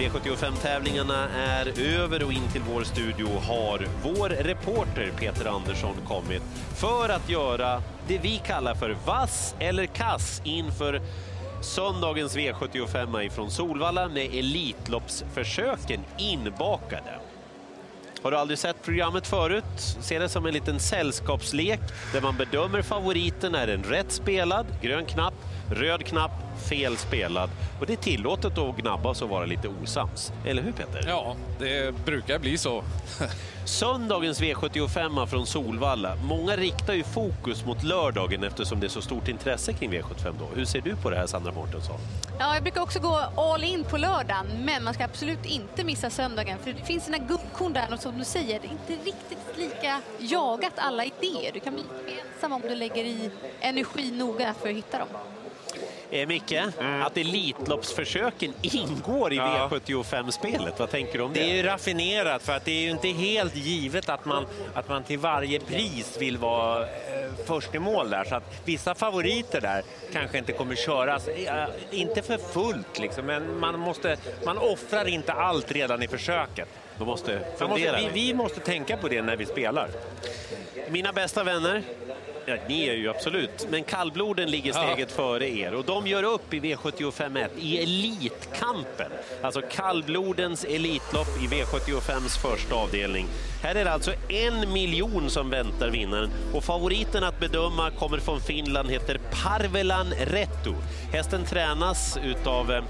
V75-tävlingarna är över och in till vår studio har vår reporter Peter Andersson kommit för att göra det vi kallar för vass eller kass inför söndagens V75 ifrån Solvalla med Elitloppsförsöken inbakade. Har du aldrig sett programmet förut? Se det som en liten sällskapslek där man bedömer favoriten. Är den rätt spelad? Grön knapp. Röd knapp. Fel spelad. Och det är tillåtet att gnabbas och vara lite osams. Eller hur Peter? Ja, det brukar bli så. Söndagens V75 från Solvalla. Många riktar ju fokus mot lördagen eftersom det är så stort intresse kring V75 då. Hur ser du på det här Sandra Mårtensson? Ja, jag brukar också gå all in på lördagen, men man ska absolut inte missa söndagen. För det finns sina guldkorn där, och som du säger, det är inte riktigt lika jagat alla idéer. Du kan bli ensam om du lägger i energi noga för att hitta dem. Eh, Micke, mm. att Elitloppsförsöken ingår i ja. V75-spelet. Vad tänker du om det? Det är ju raffinerat för att det är ju inte helt givet att man, att man till varje pris vill vara eh, först i mål där. Så att vissa favoriter där kanske inte kommer köras, eh, inte för fullt liksom, men man, måste, man offrar inte allt redan i försöket. Man måste fundera. Måste, vi, vi måste tänka på det när vi spelar. Mina bästa vänner, Ja, ni är ju absolut, men kallbloden ligger steget ja. före er och de gör upp i V75 i Elitkampen. Alltså kallblodens Elitlopp i V75s första avdelning. Här är det alltså en miljon som väntar vinnaren och favoriten att bedöma kommer från Finland, heter Parvelan Rettu. Hästen tränas utav eh,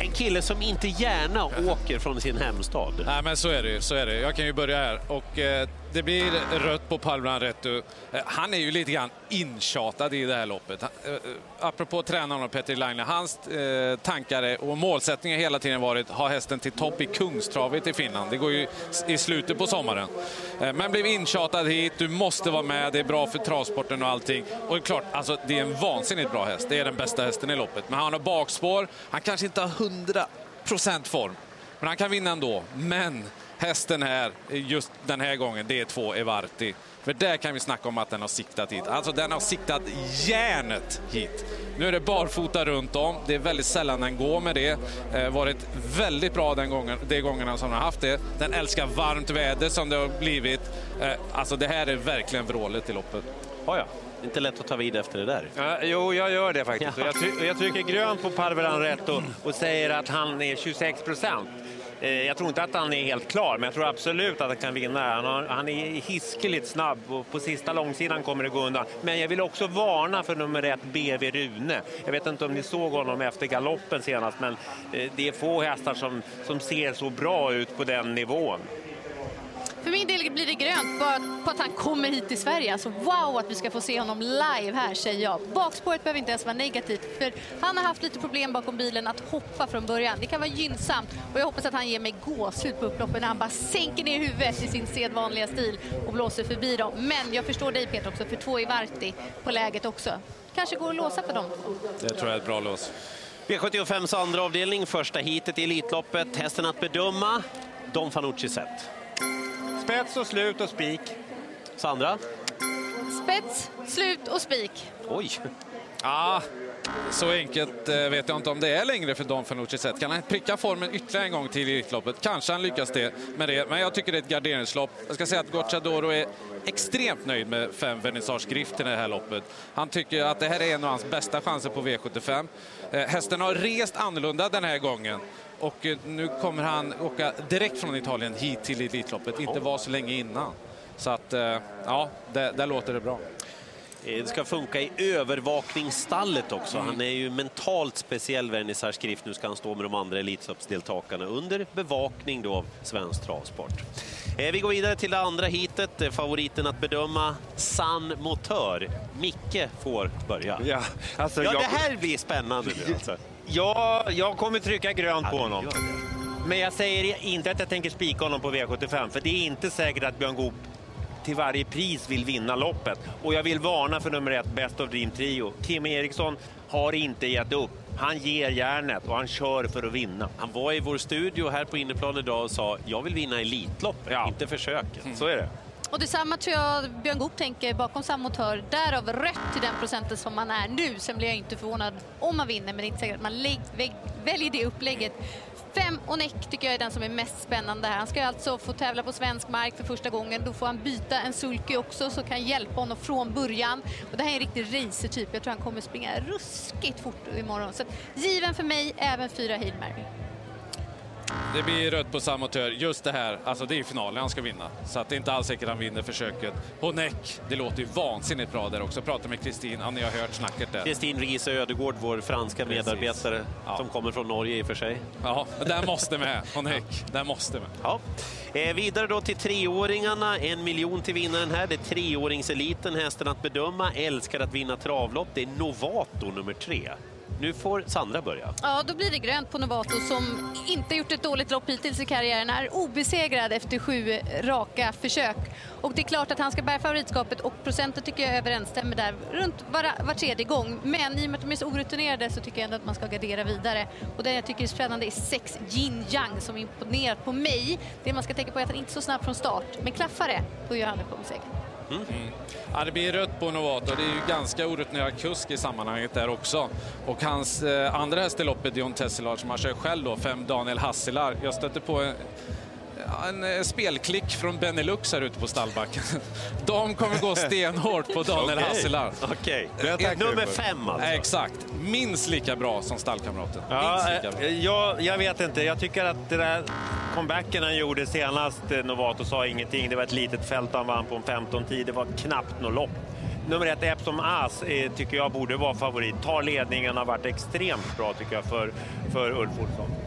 en kille som inte gärna åker från sin hemstad. Nej, men så är det. Så är det. Jag kan ju börja här. Och, eh, det blir rött på Palmran Rettu. Eh, han är ju lite grann intjatad i det här loppet. Eh, eh, apropå tränaren Petter Laine, hans tankar och målsättningar hela tiden varit att ha hästen till topp i Kungstravet i Finland. Det går ju i slutet på sommaren. Men blev intjatad hit, du måste vara med, det är bra för travsporten och allting. Och det är klart, alltså, det är en vansinnigt bra häst. Det är den bästa hästen i loppet. Men han har bakspår, han kanske inte har 100% form. Men han kan vinna ändå. Men hästen här, just den här gången, det är två Evarti. För där kan vi snacka om att den har siktat hit. Alltså den har siktat järnet hit. Nu är det barfota runt om. Det är väldigt sällan den går med det. Eh, varit väldigt bra den gången, de gångerna som den har haft det. Den älskar varmt väder som det har blivit. Eh, alltså det här är verkligen vrålet i loppet. Oh ja. Inte lätt att ta vid efter det där. Ja, jo, jag gör det faktiskt. Ja. Jag, try jag, trycker grönt på Parvelan rätt och, och säger att han är 26 procent. Eh, jag tror inte att han är helt klar, men jag tror absolut att han kan vinna. Han, har, han är hiskeligt snabb och på sista långsidan kommer det gå undan. Men jag vill också varna för nummer ett, BV Rune. Jag vet inte om ni såg honom efter galoppen senast, men eh, det är få hästar som, som ser så bra ut på den nivån. För min del blir det grönt bara på att han kommer hit till Sverige. Alltså wow att vi ska få se honom live här säger jag. Bakspåret behöver inte ens vara negativt för han har haft lite problem bakom bilen att hoppa från början. Det kan vara gynnsamt och jag hoppas att han ger mig gåshud på upploppen när han bara sänker ner huvudet i sin sedvanliga stil och blåser förbi dem. Men jag förstår dig Peter också för två i Varti på läget också. Kanske går att låsa på dem Det tror jag är ett bra lås. V75s andra avdelning, första hitet i Elitloppet. Hästen att bedöma, Don Fanucci sett. Spets och slut och spik. Sandra? Spets, slut och spik. Oj! Ja, så enkelt eh, vet jag inte om det är längre för Don Fanucci sett. Kan han pricka formen ytterligare en gång till i Elitloppet? Kanske han lyckas det med det, men jag tycker det är ett garderingslopp. Jag ska säga att Gocciadoro är extremt nöjd med fem vernissage grift i det här loppet. Han tycker att det här är en av hans bästa chanser på V75. Eh, hästen har rest annorlunda den här gången och eh, nu kommer han åka direkt från Italien hit till Elitloppet, inte vara så länge innan. Så att, eh, ja, där, där låter det bra. Eh, det ska funka i övervakningsstallet också. Mm. Han är ju mentalt speciell, Vernissage Skrift. Nu ska han stå med de andra Elitloppsdeltagarna under bevakning då av Svensk Travsport. Vi går vidare till det andra hitet. Favoriten att bedöma, San Motör. Micke får börja. Ja, alltså ja jag... det här blir spännande nu alltså. Ja, jag kommer trycka grönt på honom. Men jag säger inte att jag tänker spika honom på V75, för det är inte säkert att Björn Goop till varje pris vill vinna loppet. Och jag vill varna för nummer ett, Best of Dream Trio. Kim Eriksson har inte gett upp. Han ger järnet och han kör för att vinna. Han var i vår studio här på inneplan idag och sa jag vill vinna Elitloppet, ja. inte försöket. Mm. Så är det. Och detsamma tror jag Björn Goop tänker bakom samma Motör, Därav rött till den procenten som man är nu. Sen blir jag inte förvånad om man vinner, men det är inte säkert att man väljer det upplägget. Fem och Neck tycker jag är den som är mest spännande här. Han ska alltså få tävla på svensk mark för första gången. Då får han byta en sulky också som kan hjälpa honom från början. Och det här är en riktig racertyp. Jag tror han kommer springa ruskigt fort imorgon. Så given för mig, även fyra Hail Mary. Det blir rött på Samotör. Just det här, alltså det är finalen han ska vinna. Så att det är inte alls säkert han vinner försöket. Honeck, det låter ju vansinnigt bra där också. Jag pratade med Kristin, ja, ni har hört snacket där. Kristin Riese Ödegård, vår franska Precis. medarbetare, ja. som kommer från Norge i och för sig. Ja, den måste med. Honeck, den måste med. Ja. Eh, vidare då till treåringarna, en miljon till vinnaren här. Det är treåringseliten, hästen att bedöma, älskar att vinna travlopp. Det är Novato nummer tre. Nu får Sandra börja. Ja, då blir det grönt på Novato som inte gjort ett dåligt lopp hittills i karriären. Är obesegrad efter sju raka försök. Och det är klart att han ska bära favoritskapet och procenten tycker jag överensstämmer där runt var, var tredje gång. Men i och med att de är så orutinerade så tycker jag ändå att man ska gardera vidare. Och det jag tycker är spännande är sex Jin Yang som imponerat på mig. Det man ska tänka på är att han inte är så snabb från start. Men klaffar det, då gör han det på seger. Mm. Ja, det blir rött på Novato. Det är ju ganska orutinerad kusk i sammanhanget där också. Och hans eh, andra häst i loppet, John Tesselard, som han kör själv då, fem Daniel Hassilar. Jag stötte på en, en eh, spelklick från Benelux här ute på stallbacken. De kommer gå stenhårt på Daniel okay. Hassilar. Okej, okay. nummer fem alltså? Exakt. Minst lika bra som stallkamraten. Ja, eh, jag, jag, vet inte. Jag tycker att det där comebacken han gjorde senast, eh, Novato sa ingenting. Det var ett litet fält han vann på en 15-tid. Det var knappt något lopp. Nummer ett, Epsom As, eh, tycker jag borde vara favorit. Tar ledningen, har varit extremt bra tycker jag för, för Ulf Olsson.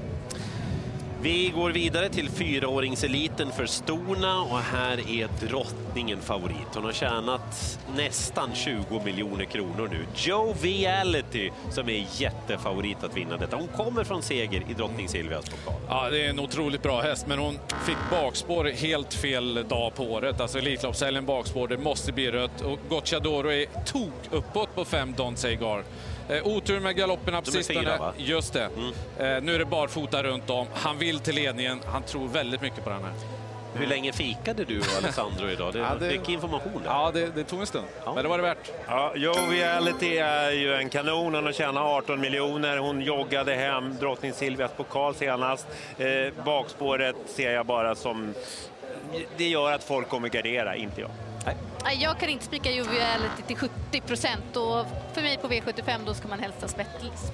Vi går vidare till fyraåringseliten för Stona och här är drottningen favorit. Hon har tjänat nästan 20 miljoner kronor nu. Joviality som är jättefavorit att vinna detta. Hon kommer från seger i drottning Silvias pokal. Ja, det är en otroligt bra häst, men hon fick bakspår helt fel dag på året. Alltså Elitloppshelgen bakspår, det måste bli rött. Och Gocciadoro är tok uppåt på fem Don Segar. Eh, otur med galopperna på sistone. Just det. Mm. Eh, nu är det barfota runt om. Han vill till ledningen. Han tror väldigt mycket på den här. Hur länge fikade du och Alessandro idag? Det ja, det, mycket information. Där. Ja, det, det, tog en stund, ja. men det var det värt. Ja, Joviality är ju en kanon. Hon har tjänat 18 miljoner. Hon joggade hem drottning Silvias pokal senast. Eh, bakspåret ser jag bara som... Det gör att folk kommer gardera, inte jag. Nej. Jag kan inte spika Joviality till 70 procent och för mig på V75 då ska man helst ha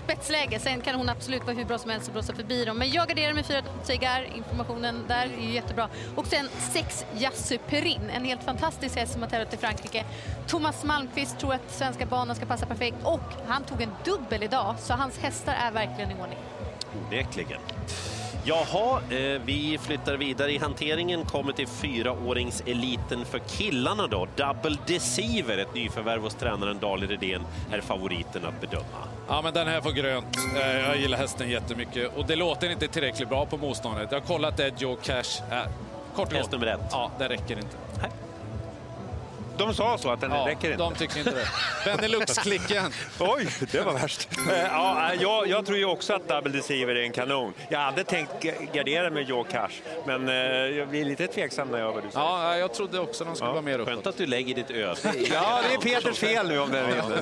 spetsläge. Sen kan hon absolut vara hur bra som helst och blåsa förbi dem. Men jag garderar med fyra Cigar, informationen där är ju jättebra. Och sen sex Yasu Perin, en helt fantastisk häst som har tävlat i Frankrike. Thomas Malmqvist tror att svenska banan ska passa perfekt och han tog en dubbel idag så hans hästar är verkligen i ordning. Onekligen. Jaha, eh, vi flyttar vidare i hanteringen, kommer till fyraåringseliten för killarna då. Double Deceiver, ett nyförvärv hos tränaren Dali Redén, är favoriten att bedöma. Ja, men den här får grönt. Eh, jag gillar hästen jättemycket och det låter inte tillräckligt bra på motståndet. Jag har kollat Edge och Cash. Äh, kort Häst nummer ett. Ja, det räcker inte. De sa så, att den ja, räcker inte? de tycker inte det. Benelux-klicken. Oj, det var värst. Eh, ja, jag, jag, tror ju också att Double Deceiver är en kanon. Jag hade tänkt gardera med Joe Cash, men eh, jag blir lite tveksam när jag hör vad du säger. Ja, jag trodde också de skulle ja. vara mer uppåt. Skönt att du lägger ditt öde. ja, det är Peters fel nu om den vinner.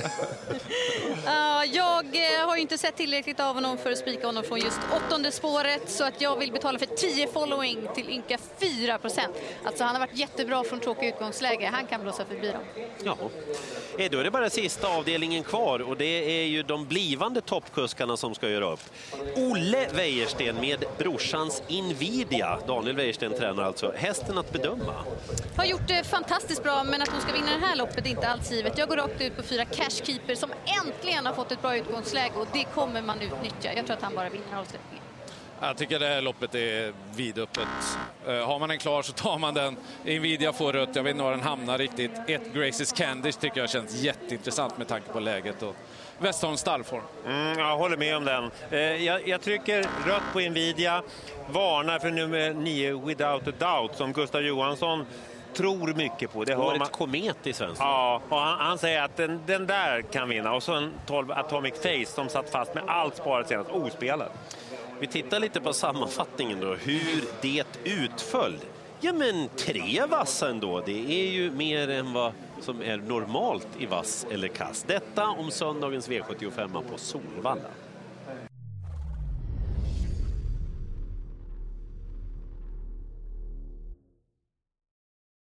Uh, jag eh, har ju inte sett tillräckligt av honom för att spika honom från just åttonde spåret, så att jag vill betala för 10 following till ynka 4 procent. Alltså, han har varit jättebra från tråkigt utgångsläge. Han kan blåsa förbi dem. Ja, eh, då är det bara sista avdelningen kvar och det är ju de blivande toppkuskarna som ska göra upp. Olle Wäjersten med brorsans Invidia. Daniel Wäjersten tränar alltså. Hästen att bedöma. Har gjort det fantastiskt bra, men att hon ska vinna det här loppet är inte alls givet. Jag går rakt ut på fyra Cashkeeper som äntligen har fått ett bra utgångsläge och det kommer man utnyttja. Jag tror att han bara vinner avslutningen. Jag tycker det här loppet är vidöppet. Uh, har man den klar så tar man den. Nvidia får rött, jag vet inte var den hamnar riktigt. Ett Graces Candish tycker jag känns jätteintressant med tanke på läget och Westholms stallform. Mm, jag håller med om den. Uh, jag, jag, trycker rött på Nvidia, varnar för nummer 9 Without a Doubt som Gustav Johansson tror mycket på. Det har Årets komet i svensk Ja, och han, han, säger att den, den, där kan vinna. Och så en 12 Atomic Face som satt fast med allt sparat senast, ospelad. Vi tittar lite på sammanfattningen då, hur det utföll Ja, men tre vassa ändå. Det är ju mer än vad som är normalt i vass eller kass. Detta om söndagens V75 på Solvalla.